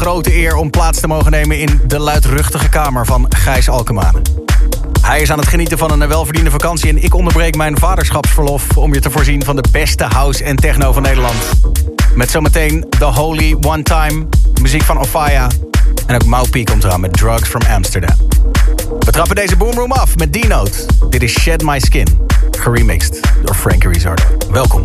grote eer om plaats te mogen nemen in de luidruchtige kamer van Gijs Alkema. Hij is aan het genieten van een welverdiende vakantie en ik onderbreek mijn vaderschapsverlof om je te voorzien van de beste house en techno van Nederland. Met zometeen The Holy One Time, muziek van Ofaya en ook Maupi komt eraan met Drugs from Amsterdam. We trappen deze boomroom af met D-Note. Dit is Shed My Skin, geremixed door Frankie Rizzardo. Welkom.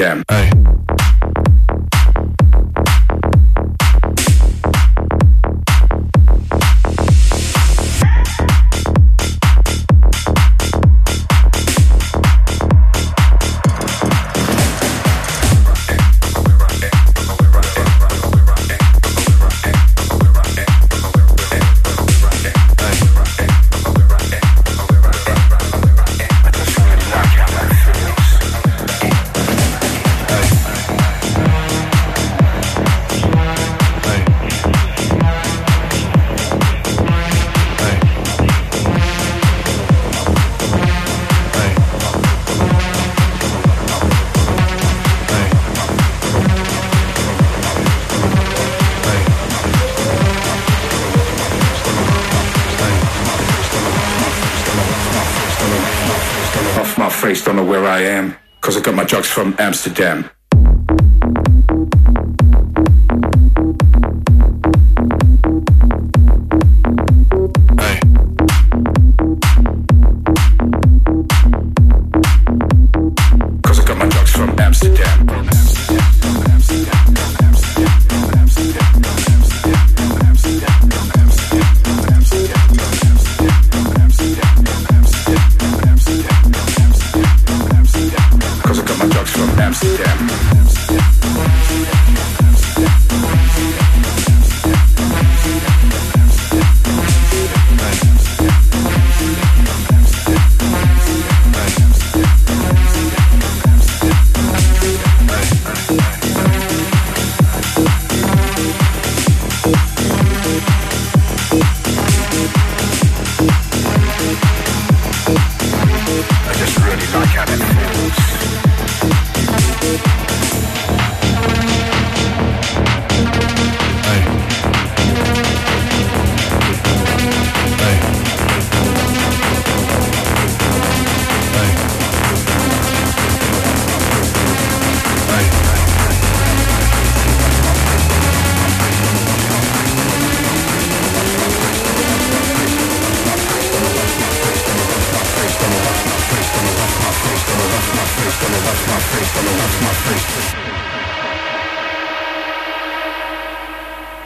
From Amsterdam.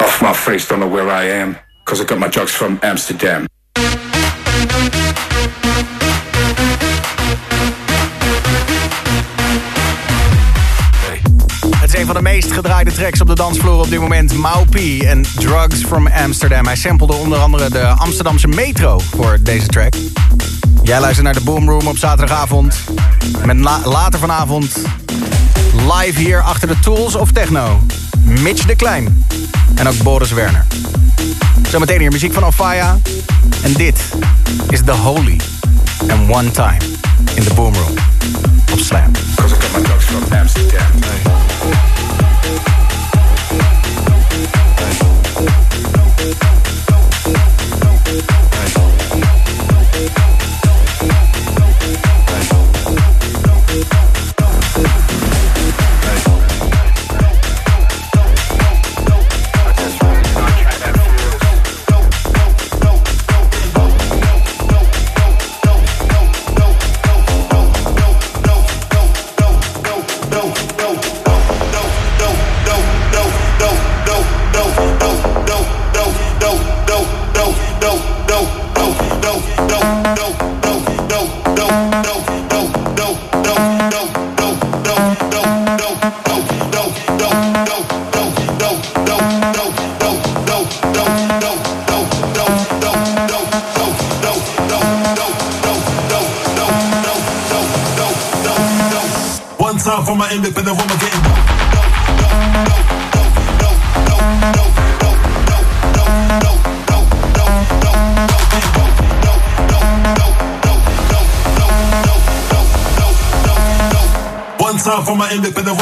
Off my face, don't know where I am. Cause I got my drugs from Amsterdam. Een van de meest gedraaide tracks op de dansvloer op dit moment. Maupi en Drugs from Amsterdam. Hij samplede onder andere de Amsterdamse metro voor deze track. Jij luistert naar de Boom Room op zaterdagavond. Met la- later vanavond live hier achter de Tools of Techno. Mitch de Klein. En ook Boris Werner. Zometeen hier muziek van Ofaya. En dit is The Holy. And One Time in the Boom Room. Op Slam. From my independent woman getting One time for my independent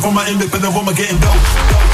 for my independent woman getting dope.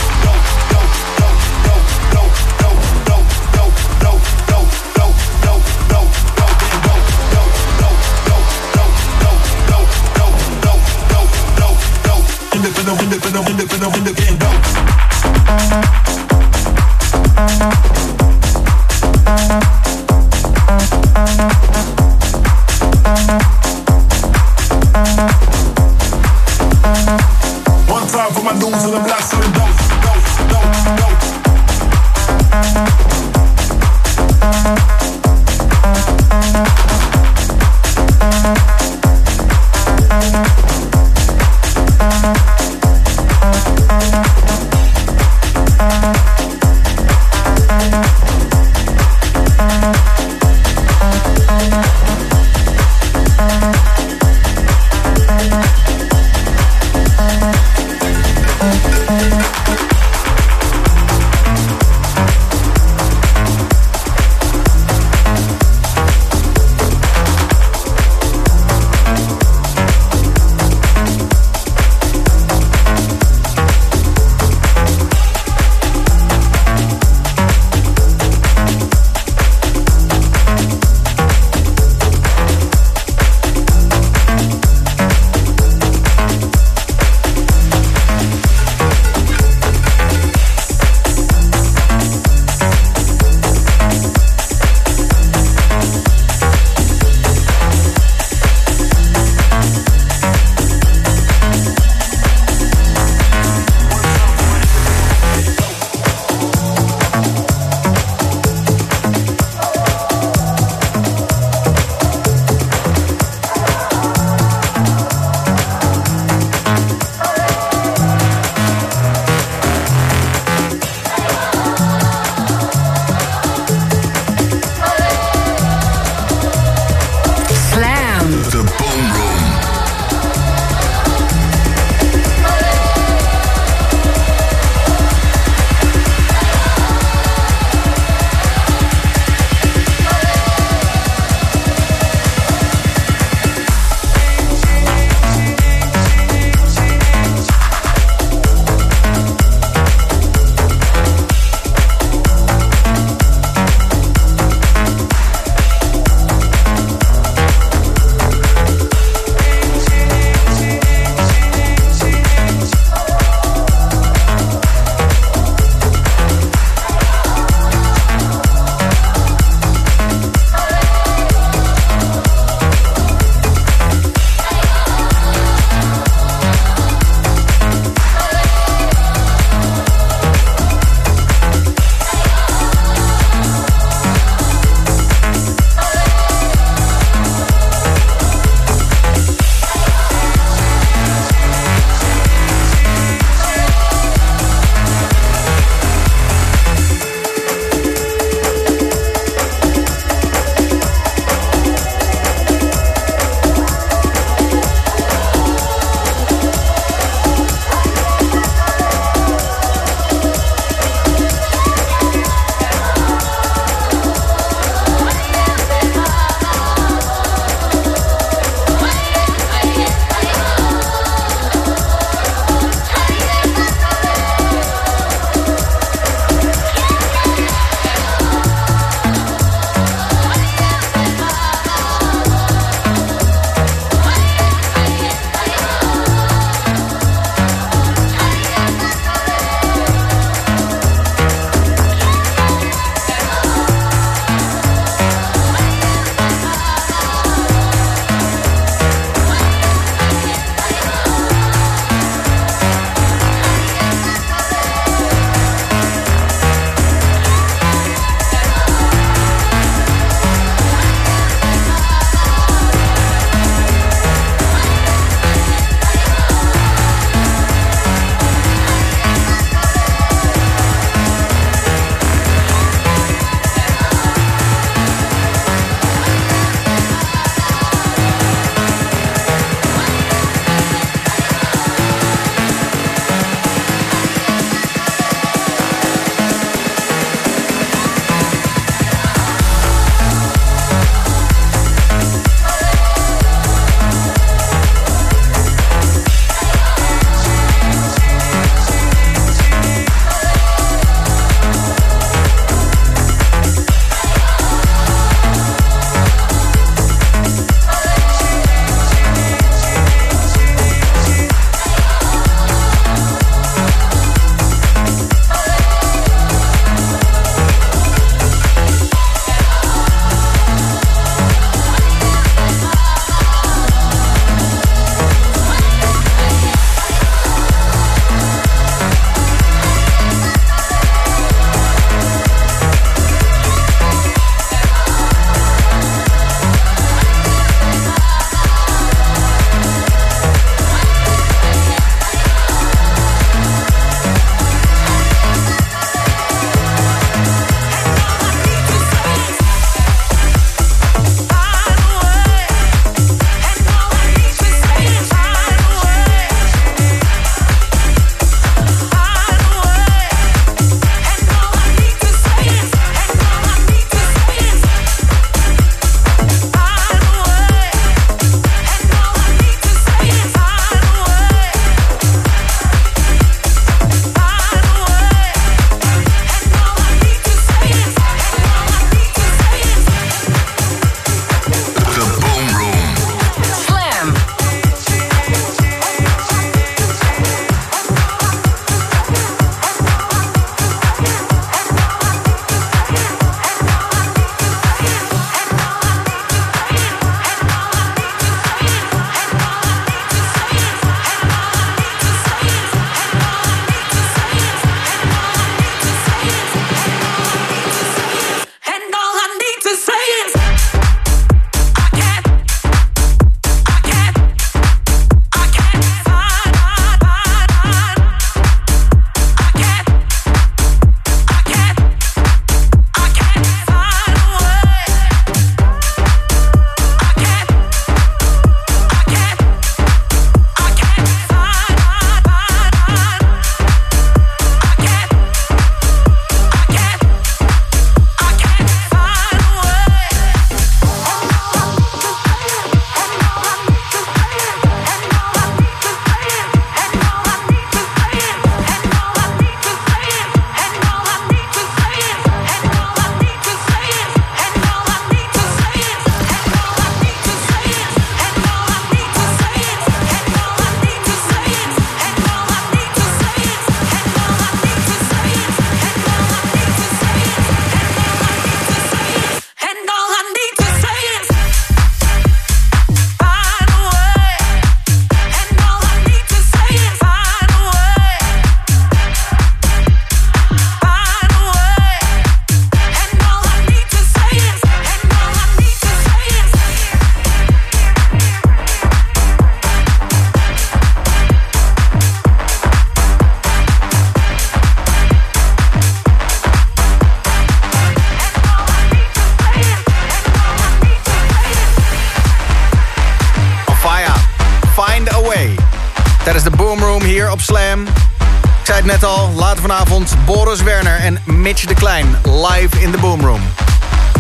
De Klein live in de Boomroom.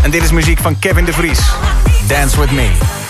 En dit is muziek van Kevin de Vries. Dance With Me.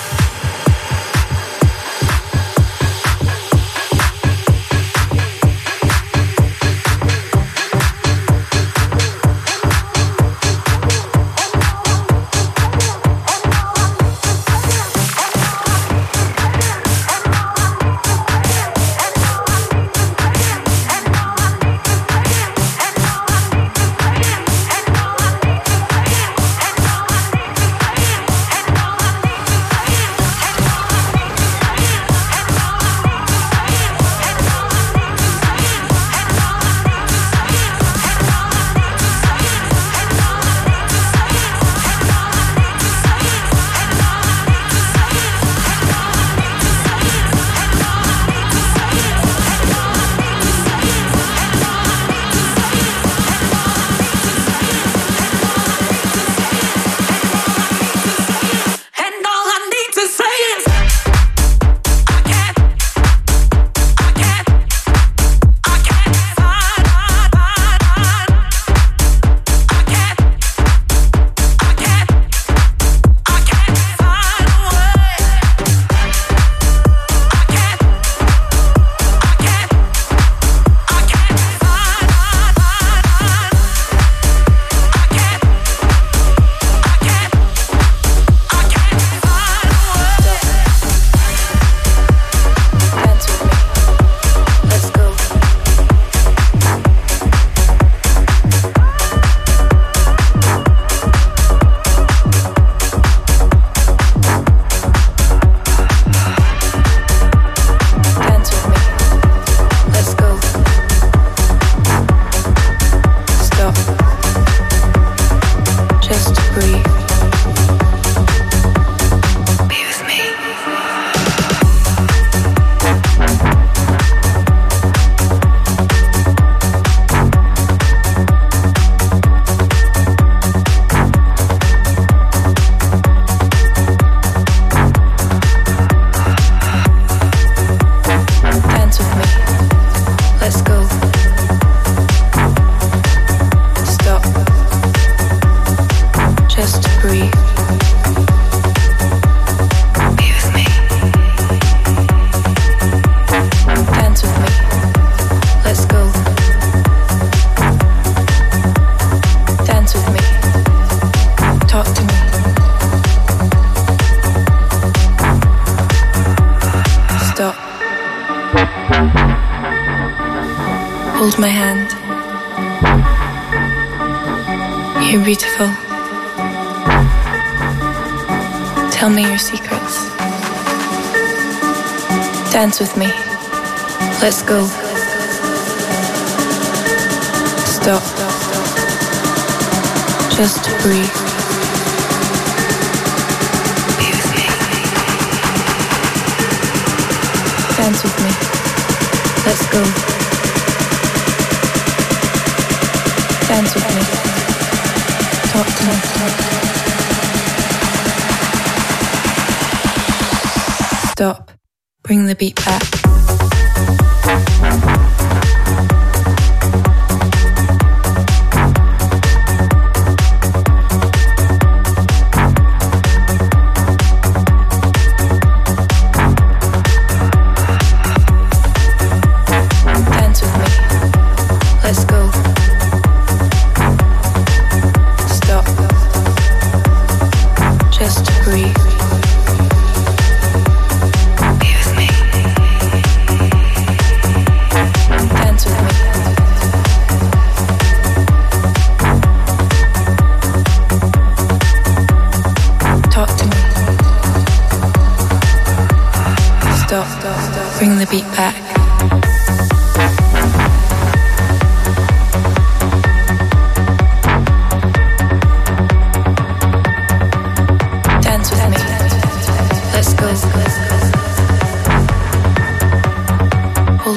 Bring the beat back.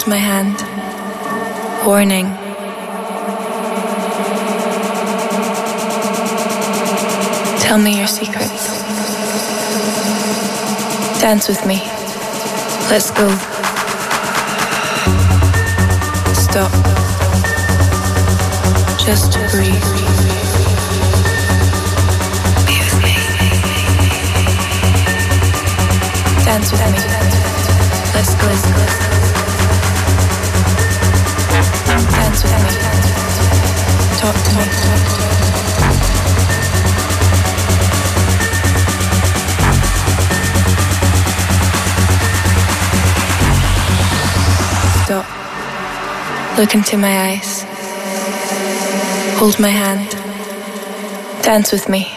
my hand. Warning. Tell me your secrets. Dance with me. Let's go. Stop. Just breathe. Be with me. Dance with me. Let's go. Dance with me. Talk to me. Look into my eyes. Hold my hand. Dance with me.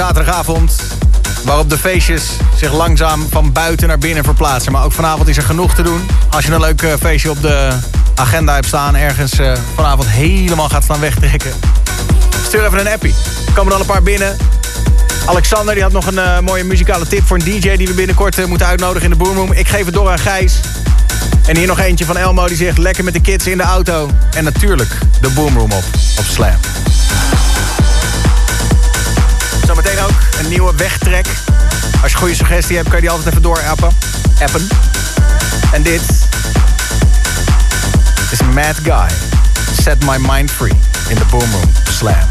Zaterdagavond. Waarop de feestjes zich langzaam van buiten naar binnen verplaatsen. Maar ook vanavond is er genoeg te doen. Als je een leuk eh, feestje op de agenda hebt staan... ergens eh, vanavond helemaal gaat staan wegtrekken. Stuur even een appie. Er komen al een paar binnen. Alexander die had nog een eh, mooie muzikale tip voor een DJ... die we binnenkort moeten uitnodigen in de Boomroom. Ik geef het door aan Gijs. En hier nog eentje van Elmo die zegt... lekker met de kids in de auto. En natuurlijk de Boomroom op, op Slam. Zometeen ook een nieuwe wegtrek. Als je goede suggestie hebt, kan je die altijd even doorappen. Appen. En dit is Mad Guy. Set My Mind Free in de Boomroom Slam.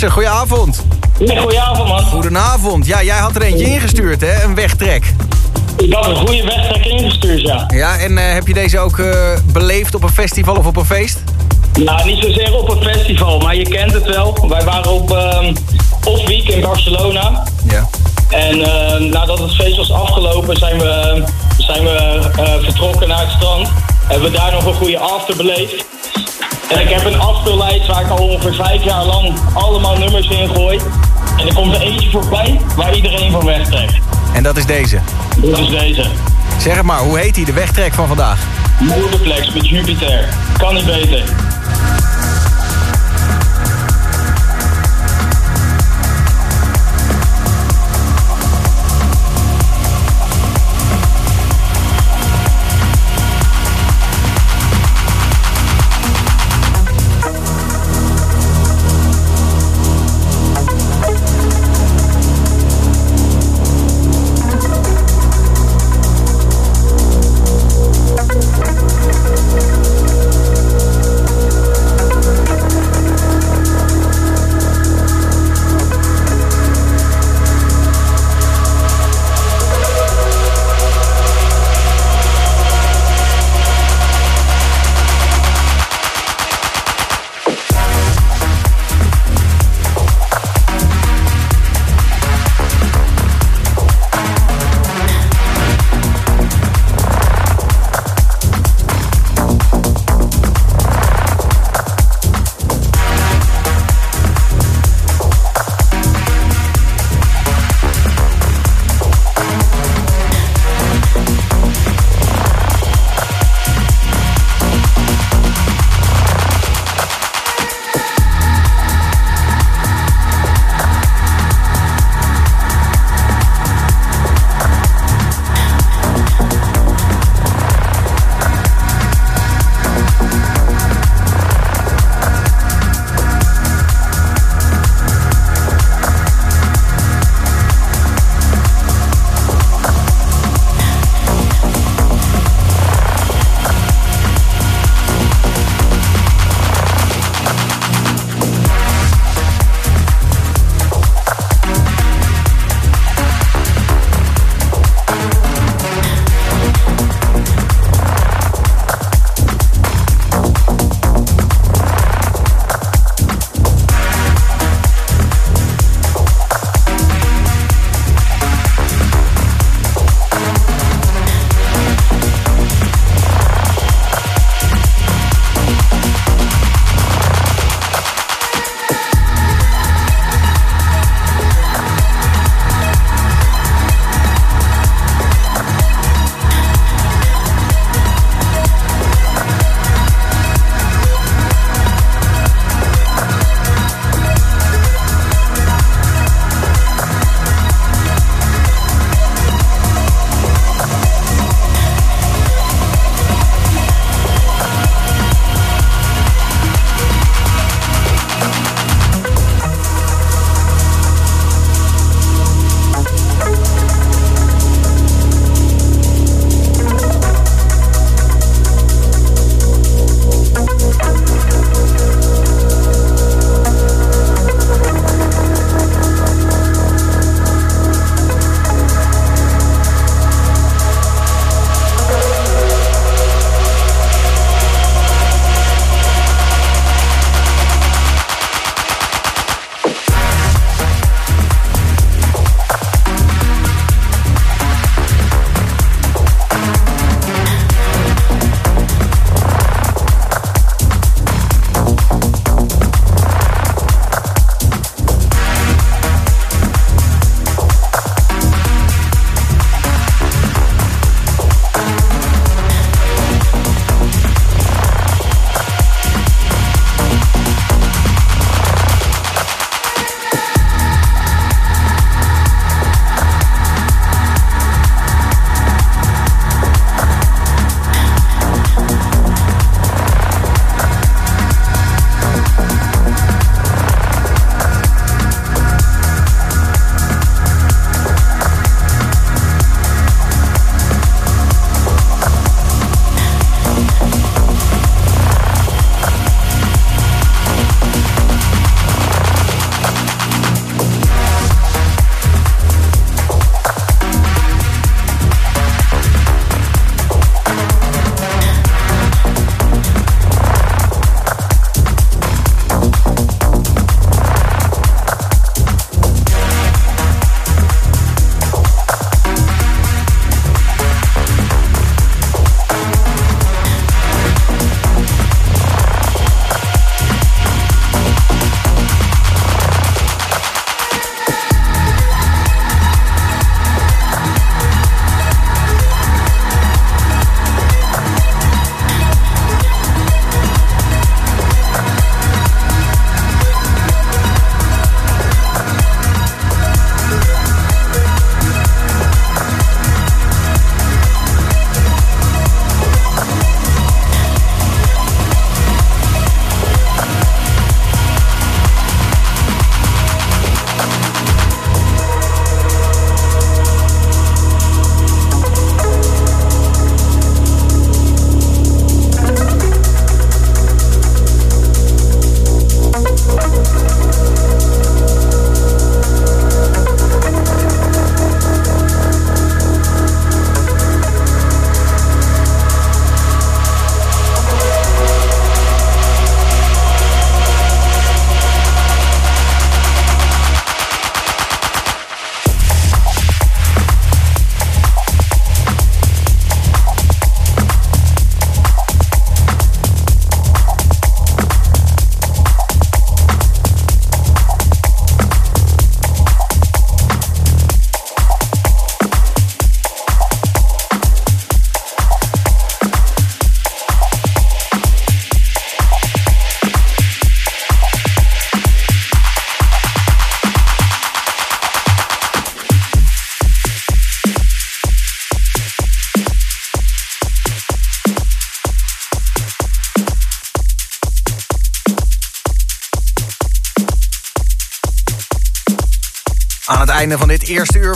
Jesse, goedenavond. Ja, goedenavond man. Goedenavond. Ja, jij had er eentje ingestuurd, hè? Een wegtrek. Ik had een goede wegtrek ingestuurd, ja. Ja, en eh, heb je deze ook eh, beleefd op een festival of op een feest? Nou, niet zozeer op een festival, maar je kent het wel. Wij waren op um, Off Week in Barcelona. Ja. En eh, nadat het feest was afgelopen, zijn we, zijn we eh, vertrokken naar het strand. Hebben we daar nog een goede after beleefd. En ik heb een afspeellijst waar ik al ongeveer vijf jaar lang allemaal nummers in gooi. En er komt er eentje voorbij waar iedereen van wegtrekt. En dat is deze. Dat is deze. Zeg het maar, hoe heet die, de wegtrek van vandaag? Moederplex met Jupiter. Kan niet beter.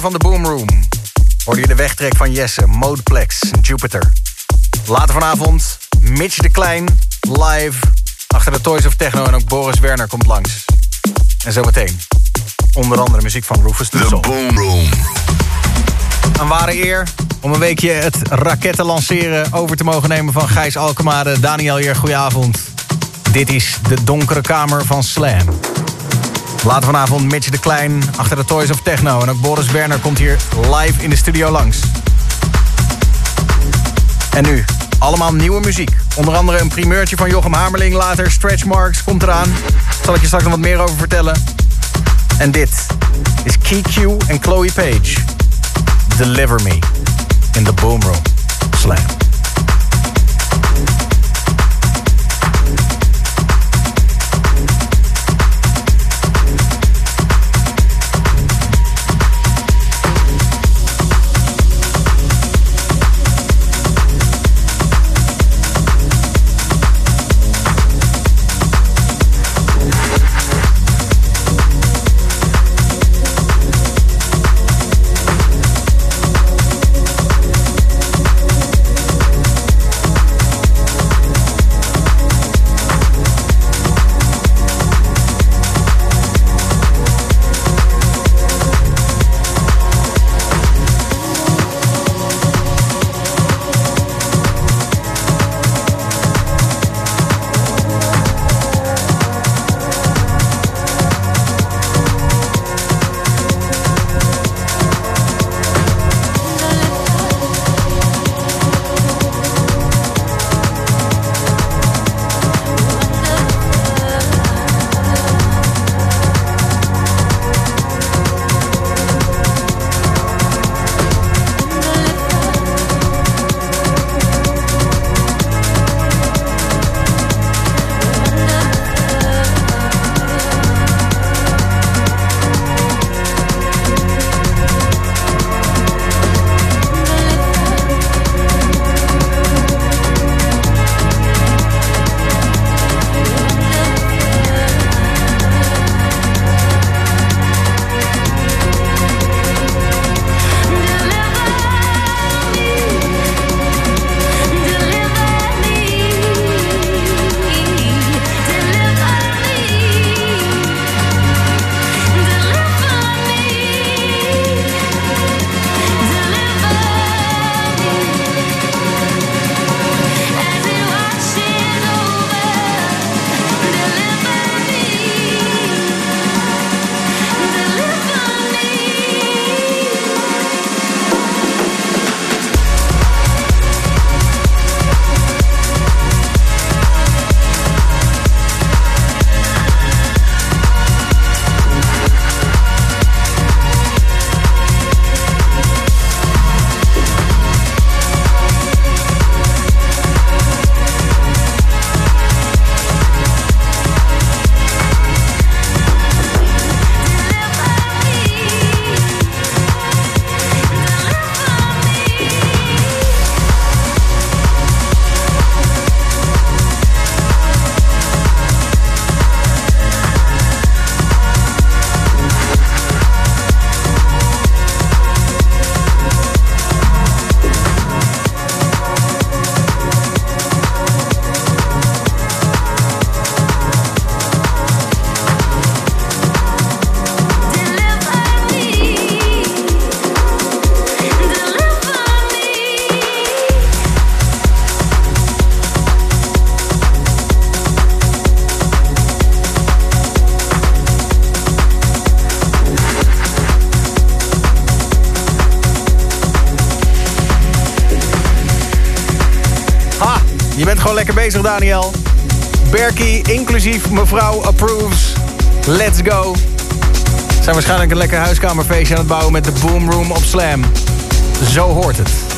Van de Boom Room... hoorde je de wegtrek van Jesse, Modeplex, Jupiter. Later vanavond Mitch de Klein, live... achter de Toys of Techno en ook Boris Werner komt langs. En zometeen onder andere muziek van Rufus de The Boom Room. Een ware eer om een weekje het raketten lanceren over te mogen nemen van Gijs Alkemade. Daniel hier, goedenavond. Dit is de donkere kamer van Slam. Later vanavond Mitch de Klein achter de Toys of Techno. En ook Boris Werner komt hier live in de studio langs. En nu, allemaal nieuwe muziek. Onder andere een primeurtje van Jochem Hamerling. Later Stretch Marks komt eraan. Daar zal ik je straks nog wat meer over vertellen. En dit is KQ en Chloe Page. Deliver Me in the Boom Room. Slam. Bezig, Daniel. Berkie, inclusief mevrouw approves. Let's go. Zijn waarschijnlijk een lekker huiskamerfeestje aan het bouwen met de Boom Room op Slam. Zo hoort het.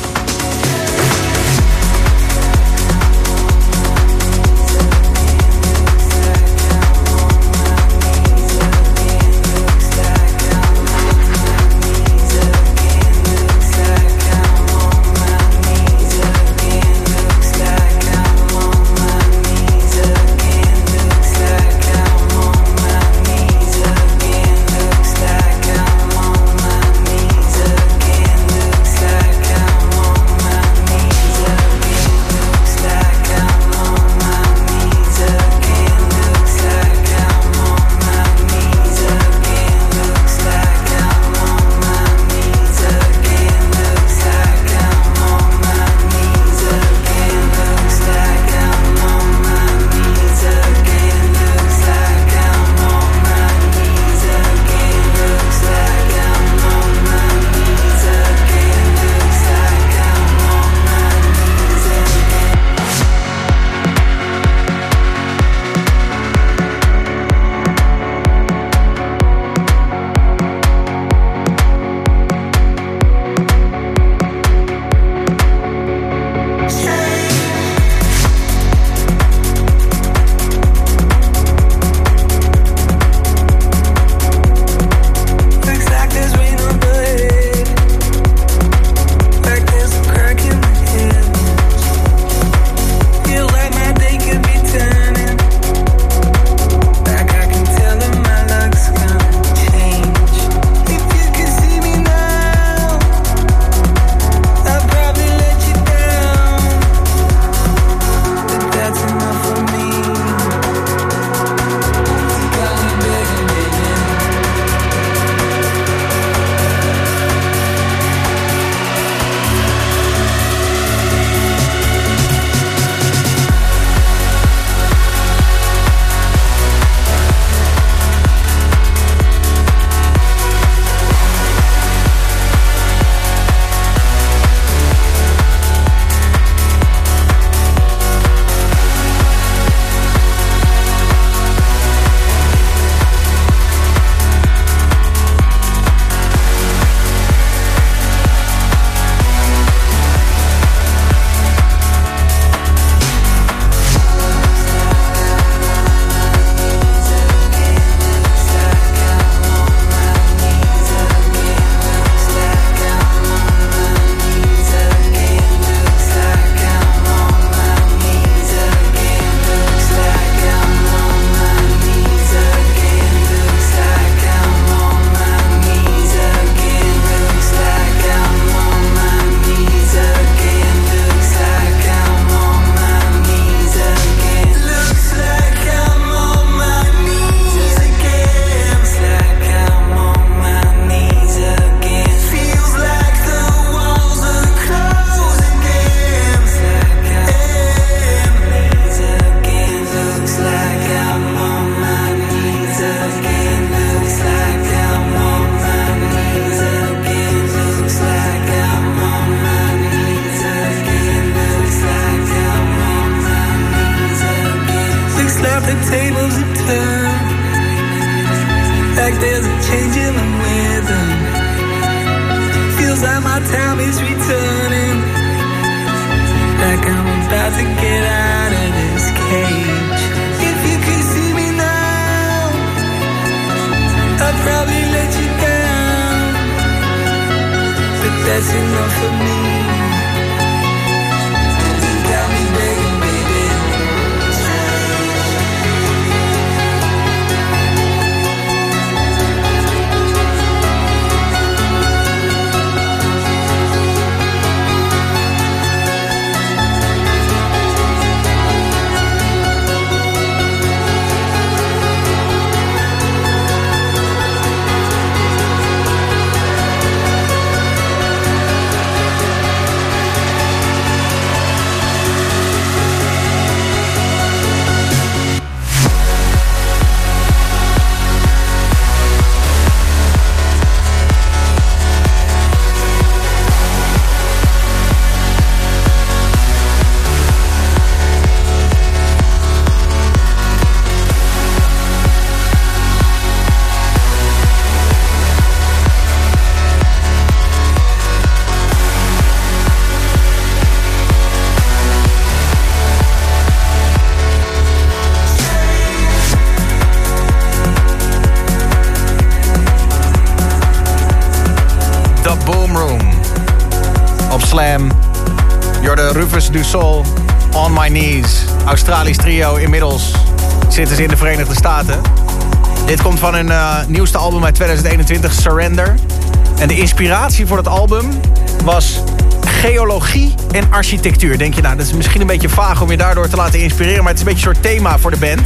Du Sol. On My Knees. Australisch trio inmiddels. Zitten ze in de Verenigde Staten. Dit komt van hun eh, nieuwste album uit 2021, Surrender. En de inspiratie voor het album was geologie en architectuur. Denk je, nou, dat is misschien een beetje vaag om je daardoor te laten inspireren... maar het is een beetje een soort thema voor de band.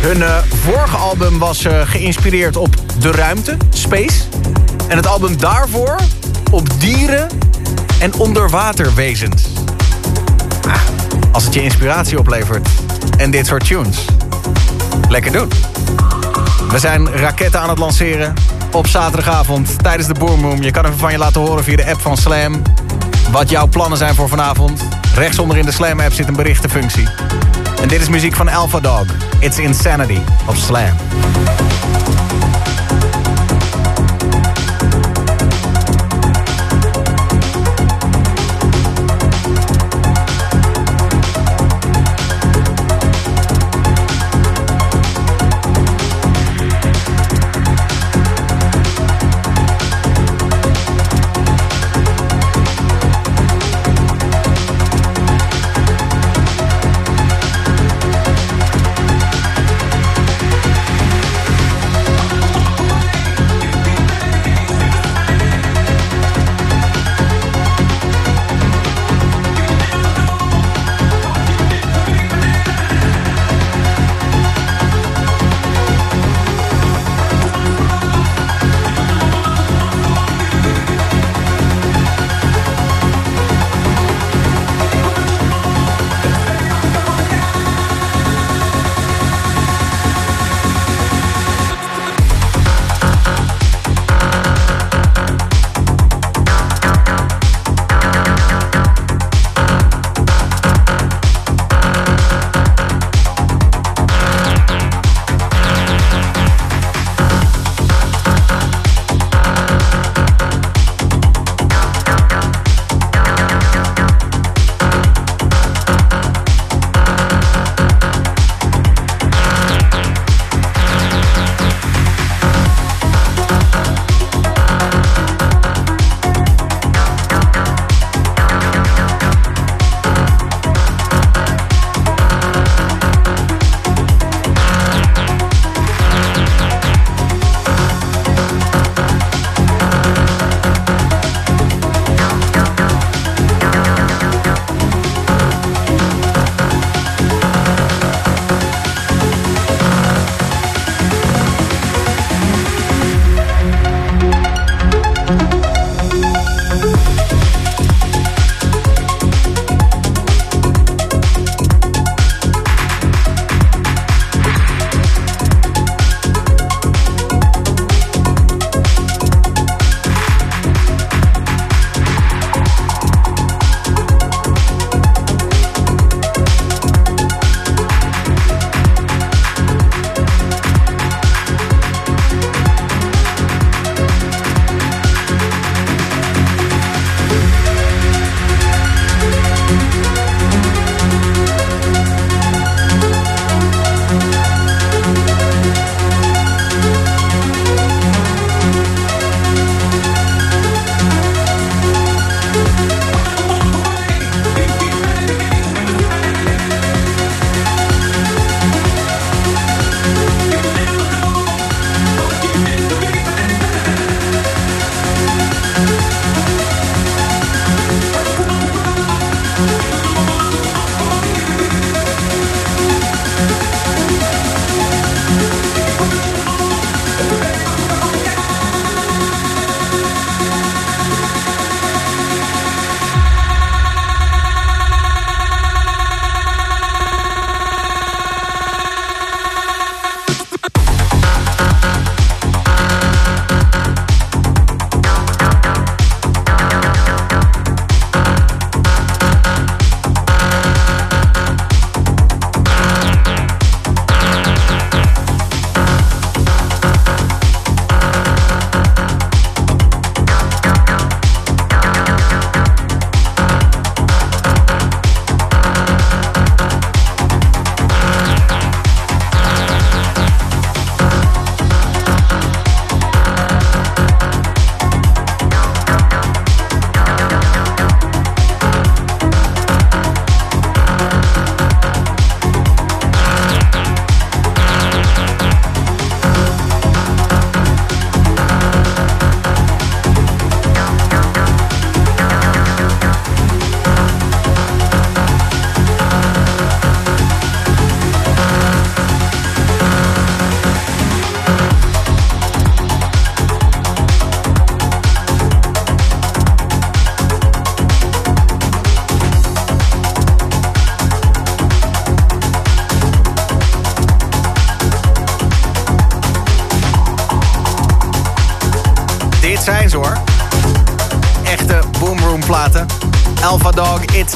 Hun eh, vorige album was eh, geïnspireerd op de ruimte, space. En het album daarvoor op dieren en onderwaterwezens. Als het je inspiratie oplevert en dit soort tunes. Lekker doen. We zijn raketten aan het lanceren op zaterdagavond tijdens de Boom Room. Je kan even van je laten horen via de app van Slam. Wat jouw plannen zijn voor vanavond. Rechtsonder in de Slam app zit een berichtenfunctie. En dit is muziek van Alpha Dog. It's Insanity op Slam.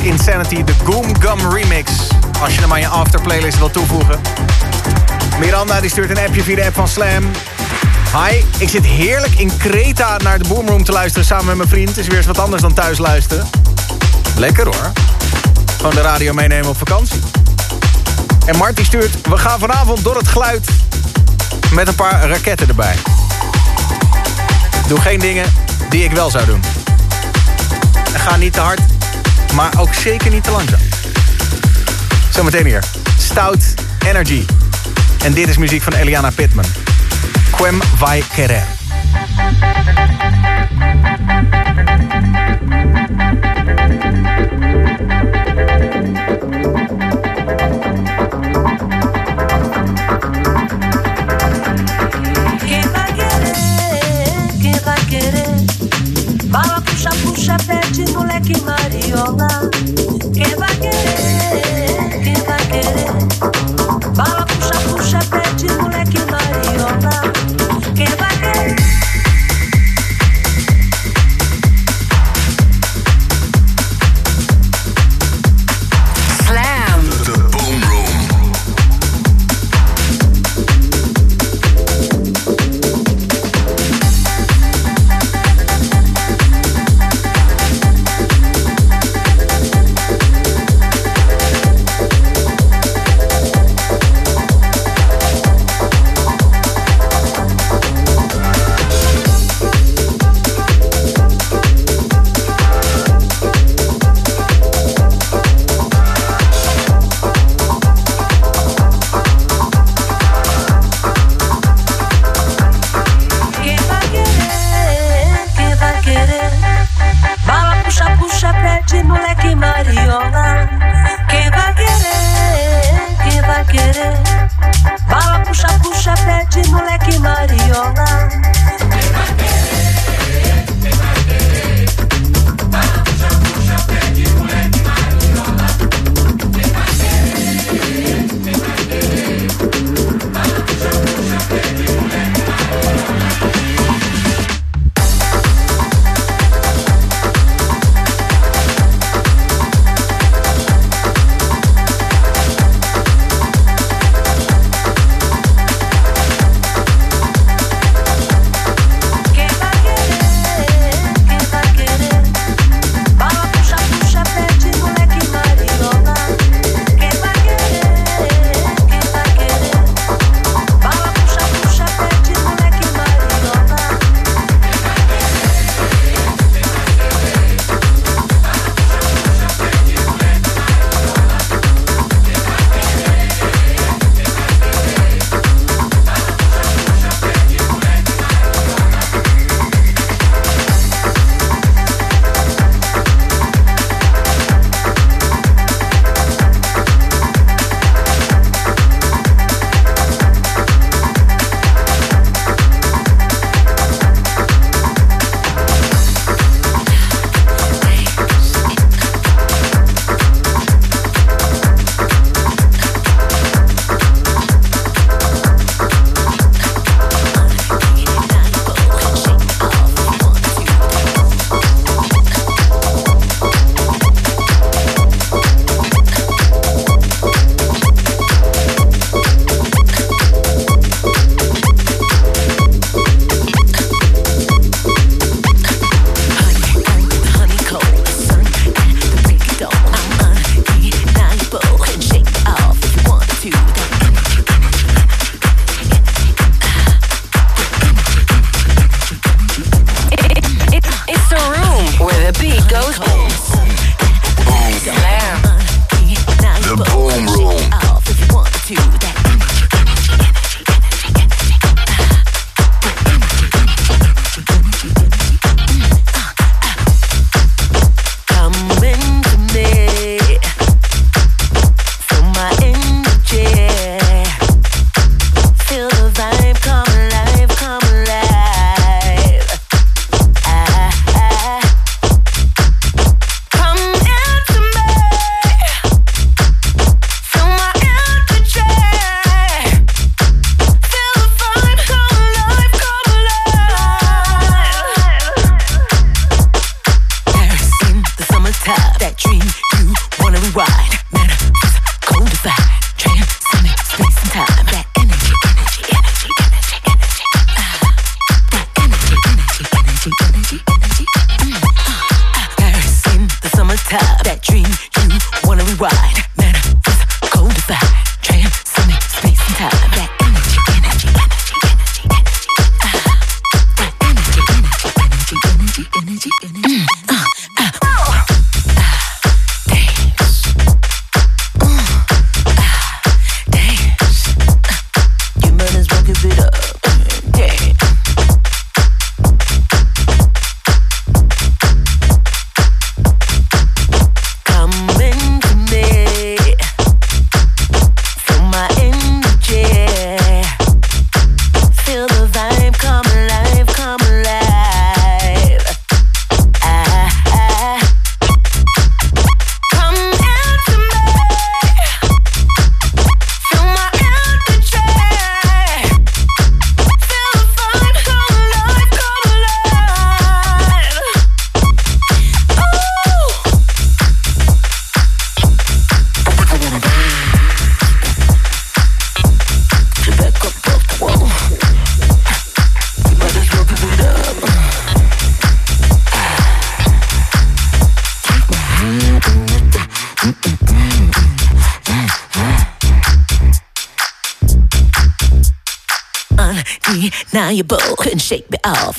Insanity, de Goom Gum Remix. Als je hem aan je after playlist wilt toevoegen. Miranda die stuurt een appje via de app van Slam. Hi, ik zit heerlijk in Kreta naar de Boomroom te luisteren samen met mijn vriend. Is weer eens wat anders dan thuis luisteren. Lekker hoor. Gewoon de radio meenemen op vakantie. En Mart die stuurt... We gaan vanavond door het geluid met een paar raketten erbij. Doe geen dingen die ik wel zou doen. En ga niet te hard, maar ook zeker niet te langzaam. Zometeen hier. Stout Energy. En dit is muziek van Eliana Pittman. Quem vai querer.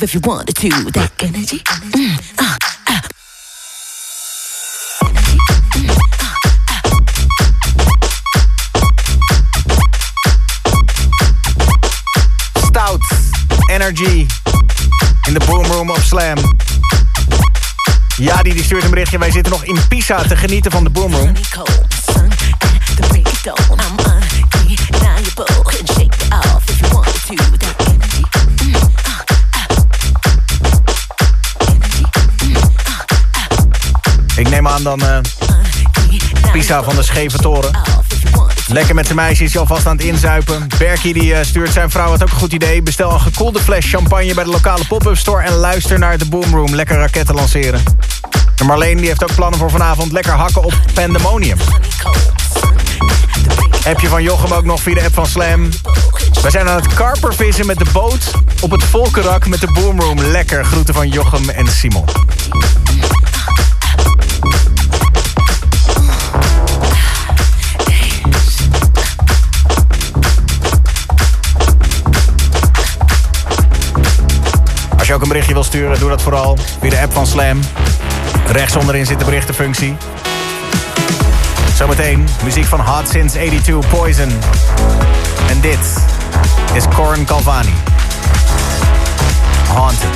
If you wanted to. That energy, mm, uh, uh. Stout. Energy. In de boomroom op Slam. Ja, die, die stuurt een berichtje. Wij zitten nog in Pisa te genieten van de boomroom. cold aan dan eh, Pisa van de Scheve Toren. Lekker met zijn meisjes, je alvast aan het inzuipen. Berkie die eh, stuurt zijn vrouw, had ook een goed idee. Bestel een gekoelde fles champagne bij de lokale pop-up store... en luister naar de Boomroom. Lekker raketten lanceren. En Marleen die heeft ook plannen voor vanavond. Lekker hakken op Pandemonium. Appje van Jochem ook nog via de app van Slam. We zijn aan het karpervissen met de boot op het Volkerak met de Boomroom. Lekker, groeten van Jochem en Simon. Als je ook een berichtje wil sturen, doe dat vooral via de app van Slam. Rechts onderin zit de berichtenfunctie. Zometeen muziek van Hot Since 82, Poison. En dit is Corin Calvani. Haunted.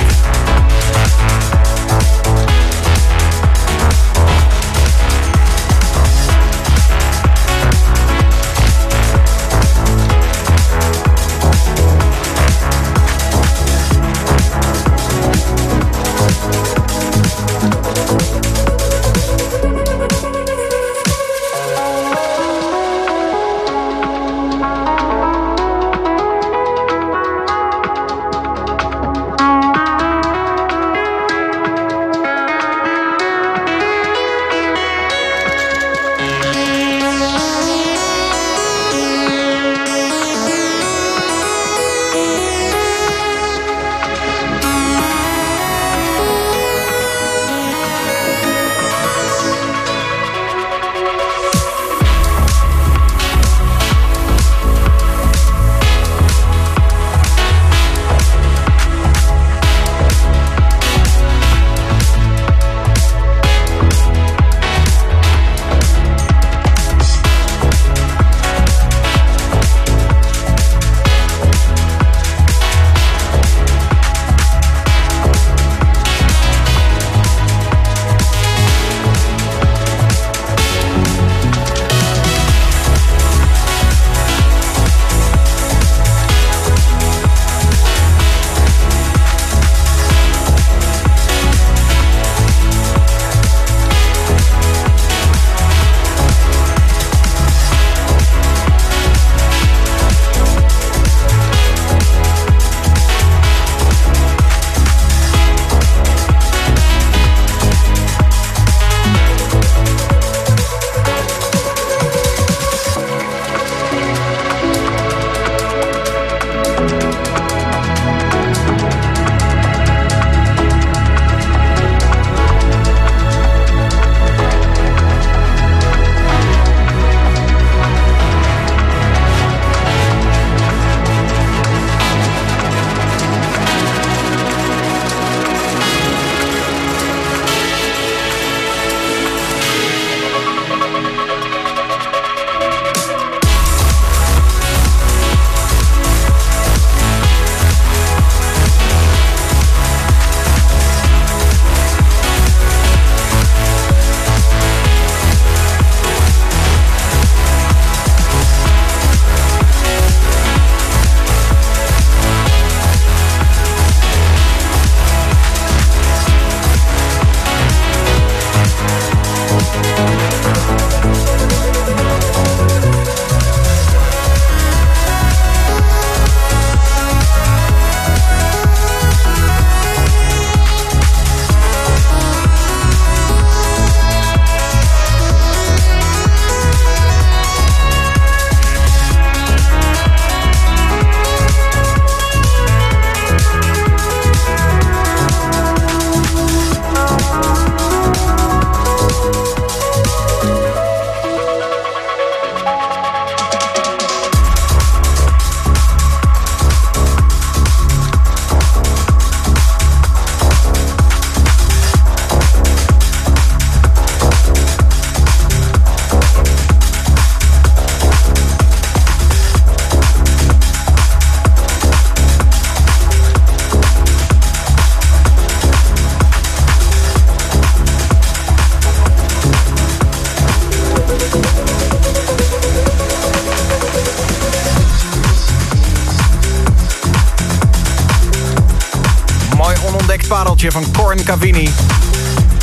Cavini.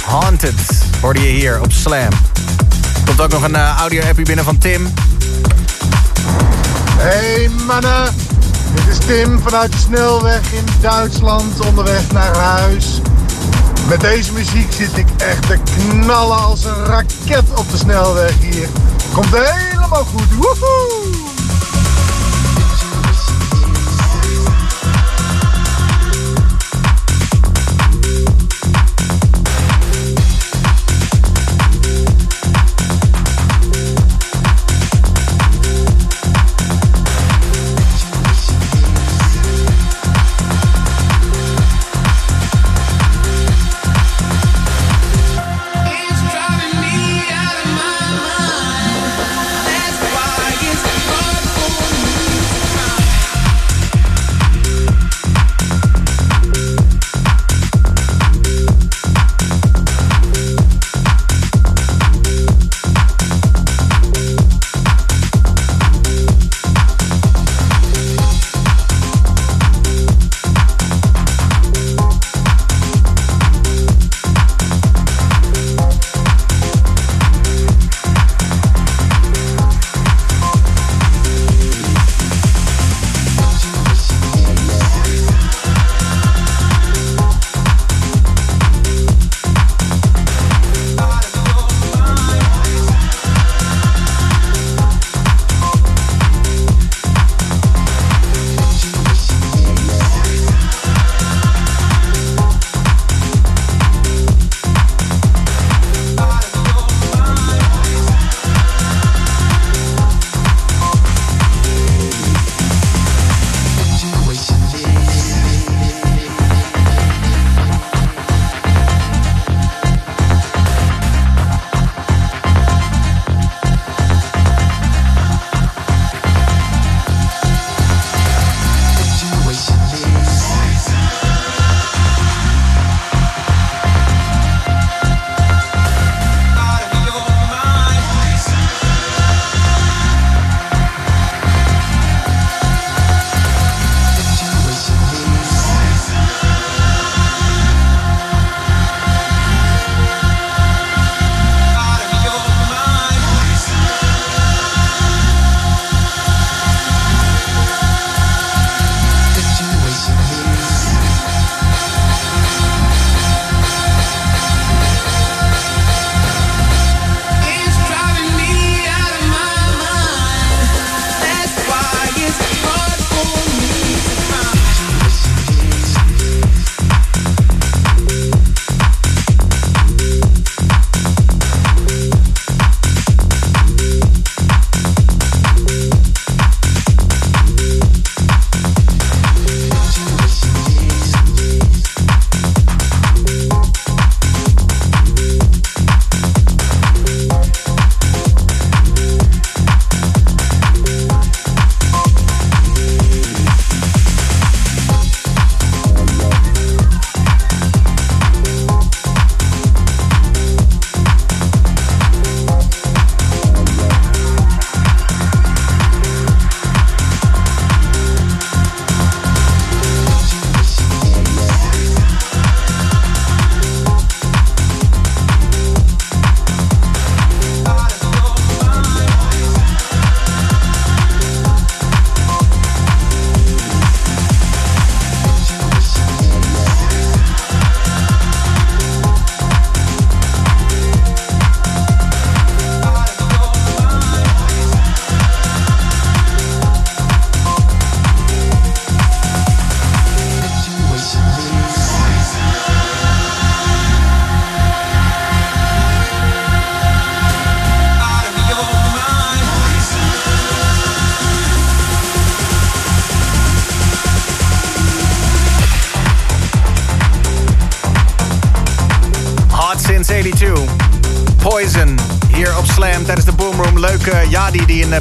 Haunted hoorde je hier op Slam. Komt ook nog een uh, audio-appie binnen van Tim. Hey mannen, dit is Tim vanuit de snelweg in Duitsland onderweg naar huis. Met deze muziek zit ik echt te knallen als een raket op de snelweg hier. Komt helemaal goed, woehoe!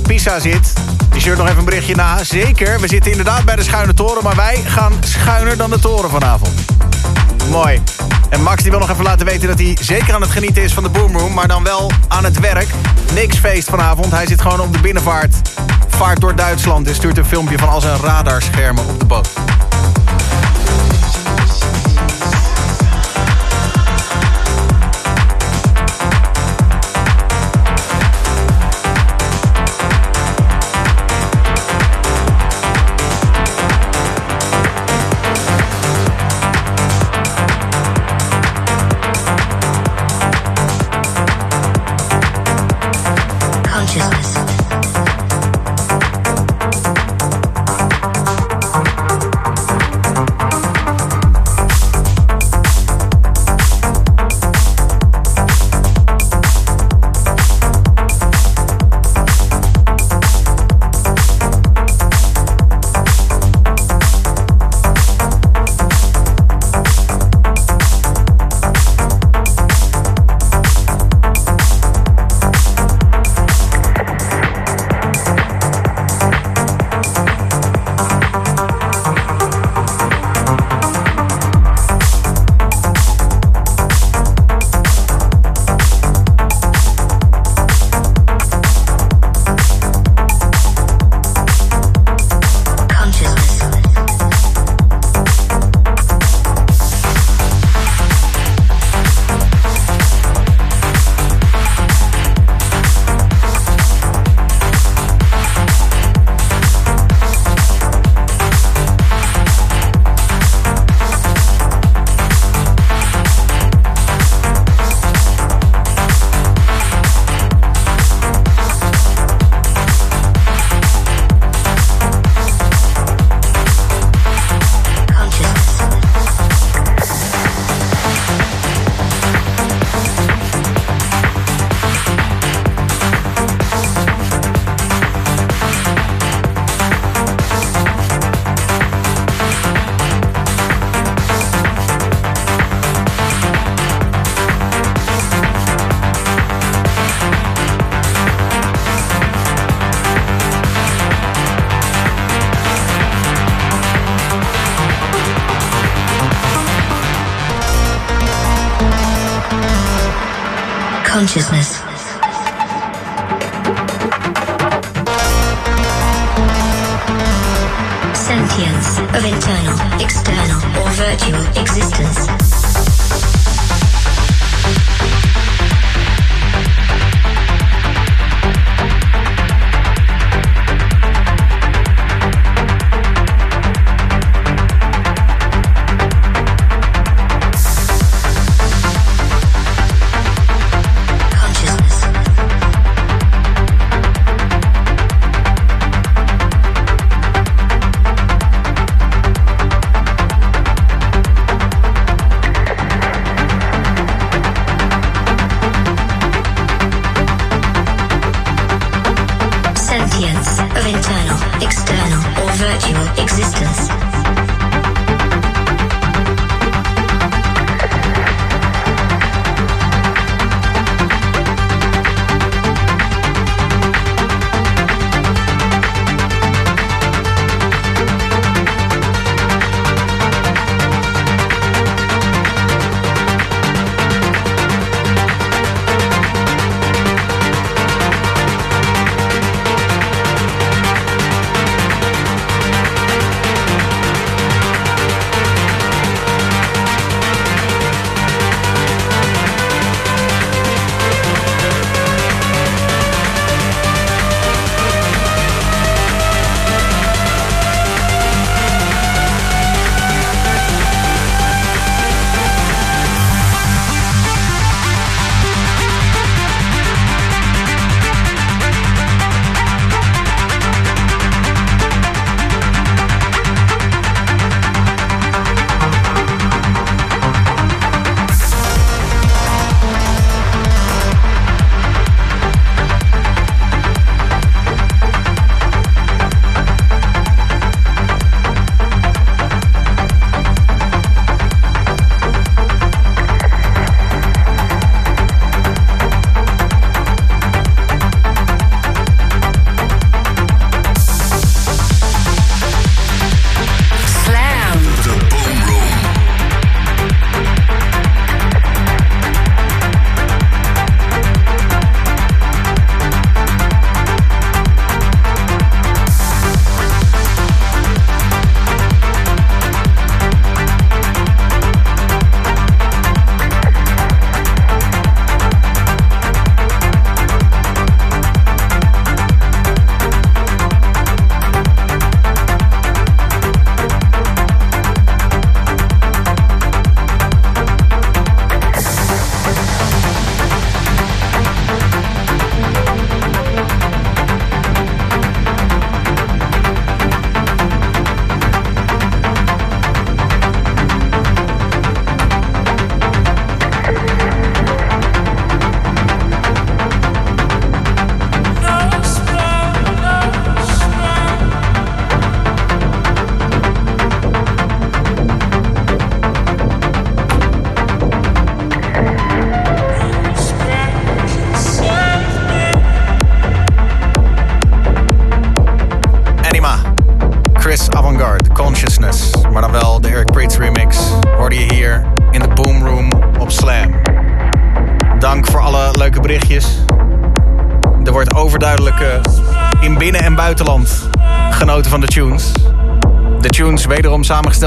Pisa zit. Die stuurt nog even een berichtje na. Zeker, we zitten inderdaad bij de Schuine Toren... maar wij gaan schuiner dan de toren vanavond. Mooi. En Max die wil nog even laten weten dat hij zeker aan het genieten is van de Boomroom... maar dan wel aan het werk. Niks feest vanavond. Hij zit gewoon op de binnenvaart. Vaart door Duitsland en stuurt een filmpje van al zijn radarschermen op de boot.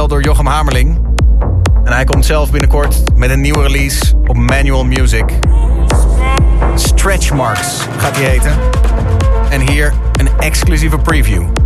door Jochem Hamerling. En hij komt zelf binnenkort met een nieuwe release op Manual Music. Stretch Marks gaat hij heten. En hier een exclusieve preview.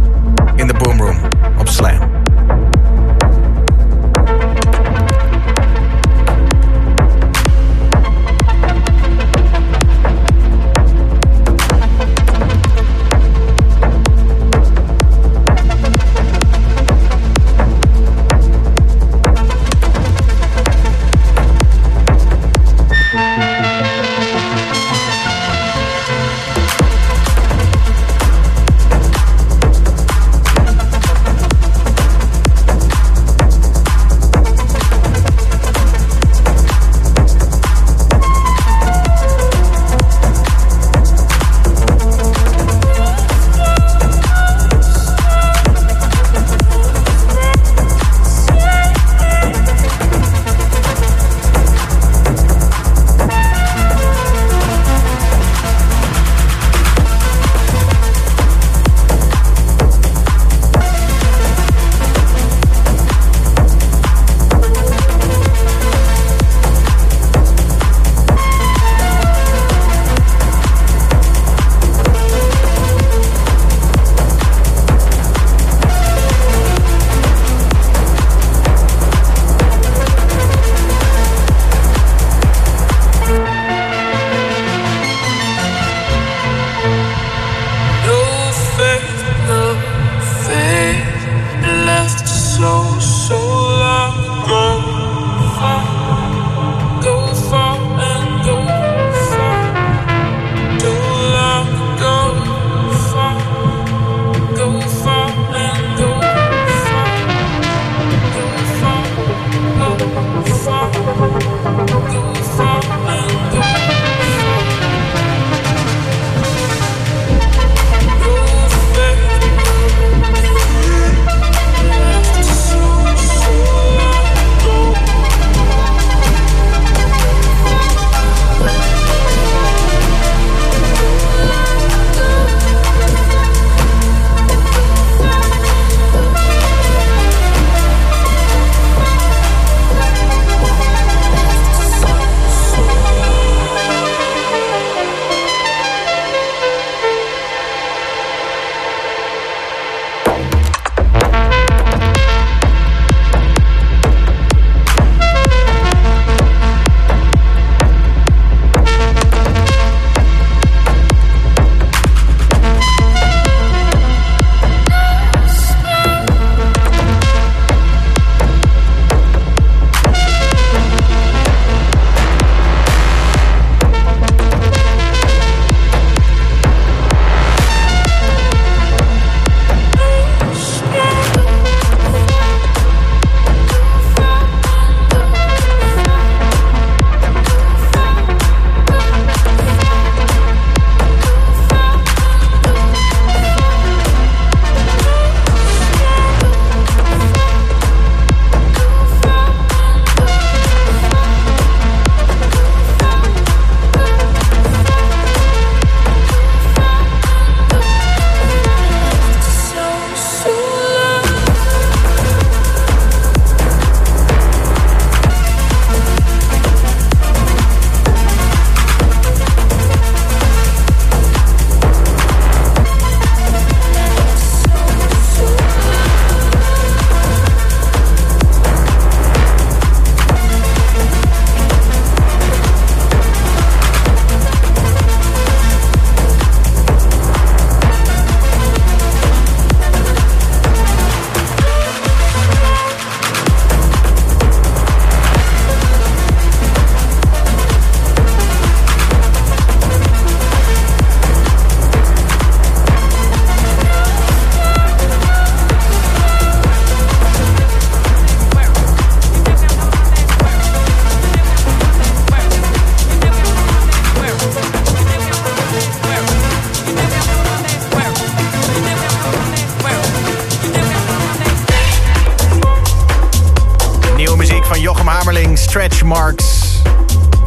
Marks.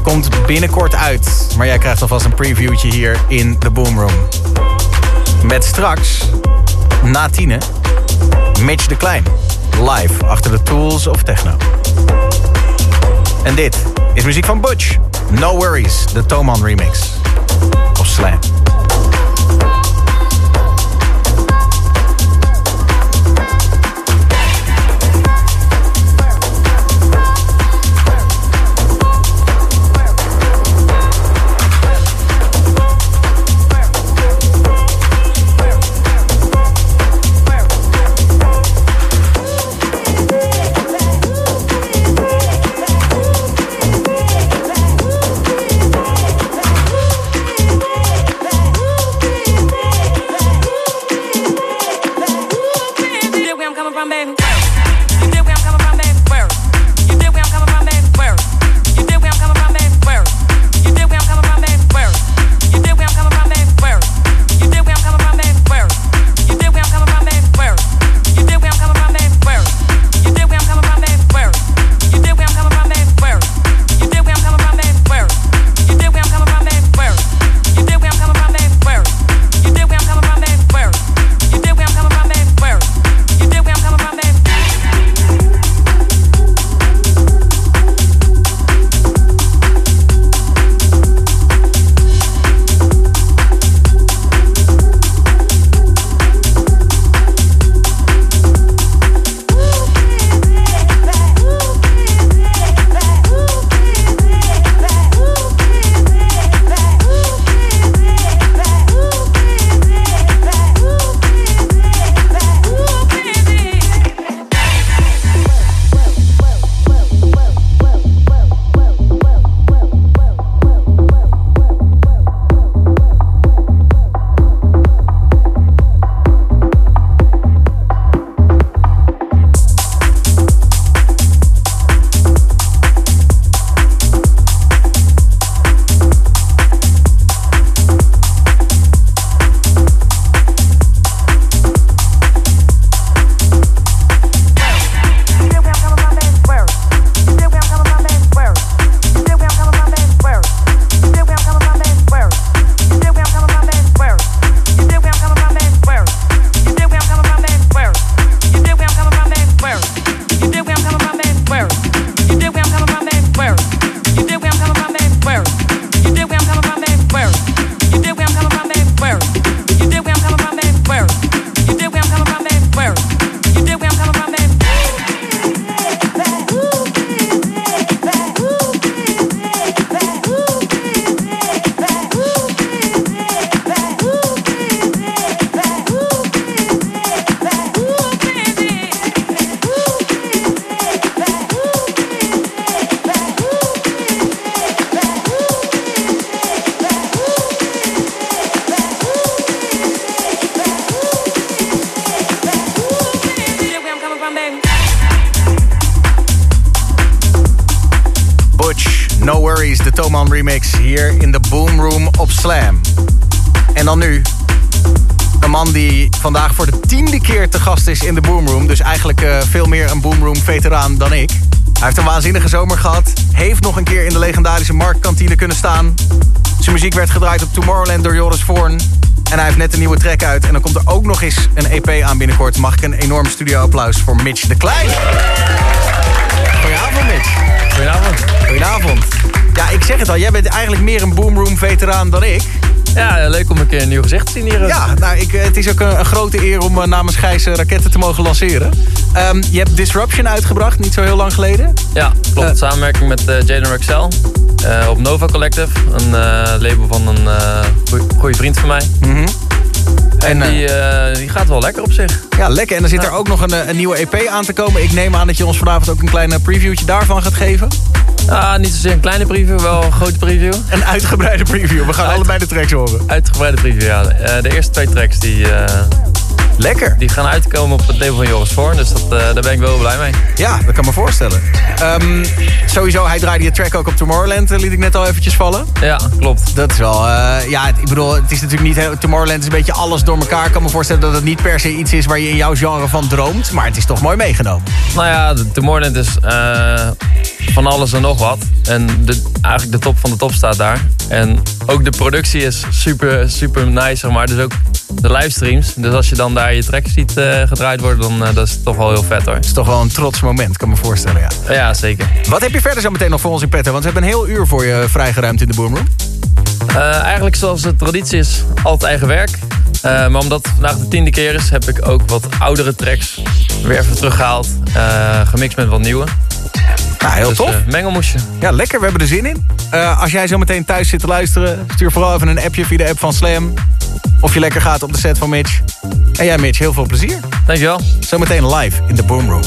Komt binnenkort uit. Maar jij krijgt alvast een previewtje hier in de Boomroom. Met straks, na tienen, Mitch de Klein. Live achter de Tools of Techno. En dit is muziek van Butch. No Worries, de Toman remix. Vandaag voor de tiende keer te gast is in de Boom Room. Dus eigenlijk uh, veel meer een Boom Room veteraan dan ik. Hij heeft een waanzinnige zomer gehad. Heeft nog een keer in de legendarische marktkantine kunnen staan. Zijn muziek werd gedraaid op Tomorrowland door Joris Voorn. En hij heeft net een nieuwe track uit. En dan komt er ook nog eens een EP aan binnenkort. Mag ik een enorm studio-applaus voor Mitch de Klein. Goedenavond, Mitch. Goedenavond. Goedenavond. Ja, ik zeg het al. Jij bent eigenlijk meer een Boomroom-veteraan dan ik. Ja, leuk om een keer een nieuw gezicht te zien hier. Ja, nou, ik, het is ook een, een grote eer om uh, namens Gijs uh, raketten te mogen lanceren. Um, je hebt Disruption uitgebracht, niet zo heel lang geleden. Ja, klopt. Uh, Samenwerking met Jaden Rexel op Nova Collective. Een label van een goede vriend van mij. Mm -hmm. En, en die, die, gaat wel lekker op zich. Ja, lekker. En er zit er ook nog een, een, nieuwe EP aan te komen. Ik neem aan dat je ons vanavond ook een klein previewtje daarvan gaat geven. Ah, niet zozeer een kleine preview, wel een grote preview. Een uitgebreide preview. We gaan Uit, allebei de tracks horen. Uitgebreide preview, ja. Uh, de eerste twee tracks die... Uh, Lekker. Die gaan uitkomen op het label van Joris Voorn. Dus dat, uh, daar ben ik wel blij mee. Ja, dat kan me voorstellen. Um, sowieso, hij draaide je track ook op Tomorrowland. liet ik net al eventjes vallen. Ja, klopt. Dat is wel... ja, ik bedoel, het is natuurlijk niet... Tomorrowland is een beetje alles door elkaar. Ik kan me voorstellen dat het niet per se iets is waar je in jouw genre van droomt. Maar het is toch mooi meegenomen. Nou ja, Tomorrowland is van alles en nog wat. En de, eigenlijk de top van de top staat daar. En ook de productie is super, super nice, zeg maar. Dus ook de livestreams. Dus als je dan daar je track ziet uh, gedraaid worden, dan uh, dat is toch wel heel vet hoor. Het is toch wel een trots moment, kan me voorstellen, ja. Ja, zeker. Wat heb je verder zo meteen nog voor ons in petto? Want we hebben een heel uur voor je vrijgeruimd in de Boomroom. Uh, eigenlijk zoals de traditie is, altijd eigen werk. Uh, maar omdat het vandaag de tiende keer is, heb ik ook wat oudere tracks weer even teruggehaald. Uh, gemixt met wat nieuwe. Nou, heel dus, tof. mengelmoesje. Ja, lekker. We hebben er zin in. als jij zo meteen thuis zit te luisteren, stuur vooral even een appje via de app van Slam. Of je lekker gaat op de set van Mitch. En jij Mitch, heel veel plezier. Dankjewel. Zometeen live in de Boom Room.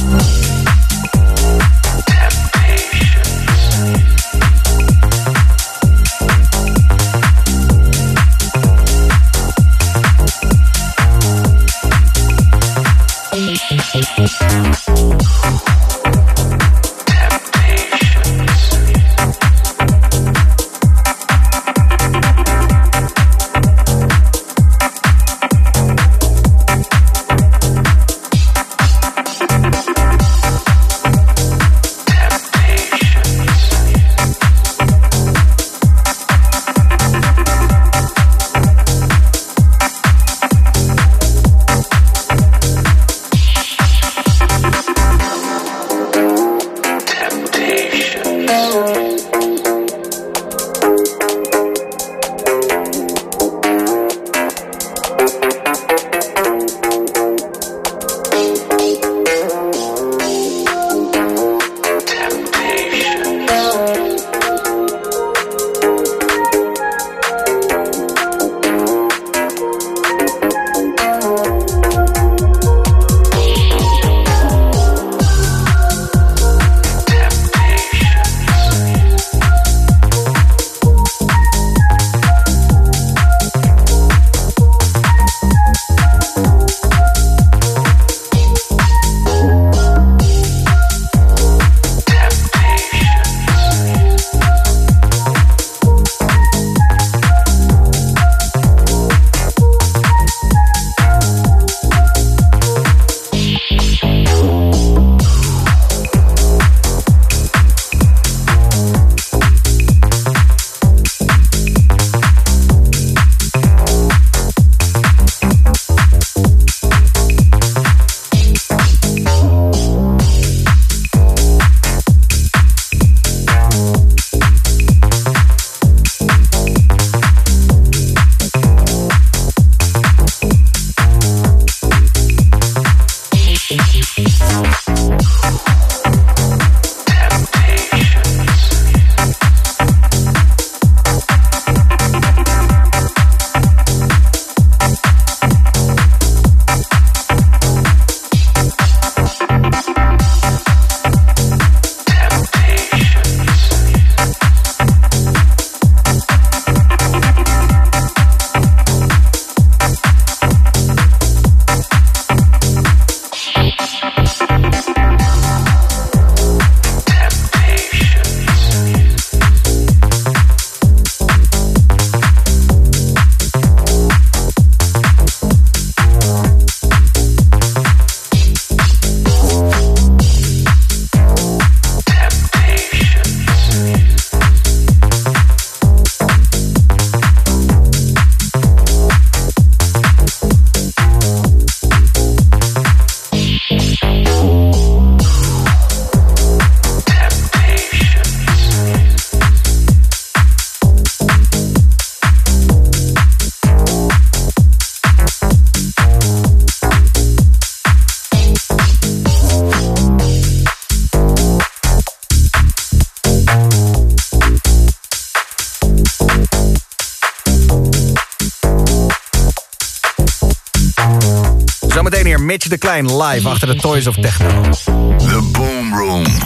Live achter de Toys of Techno. The Boom Room.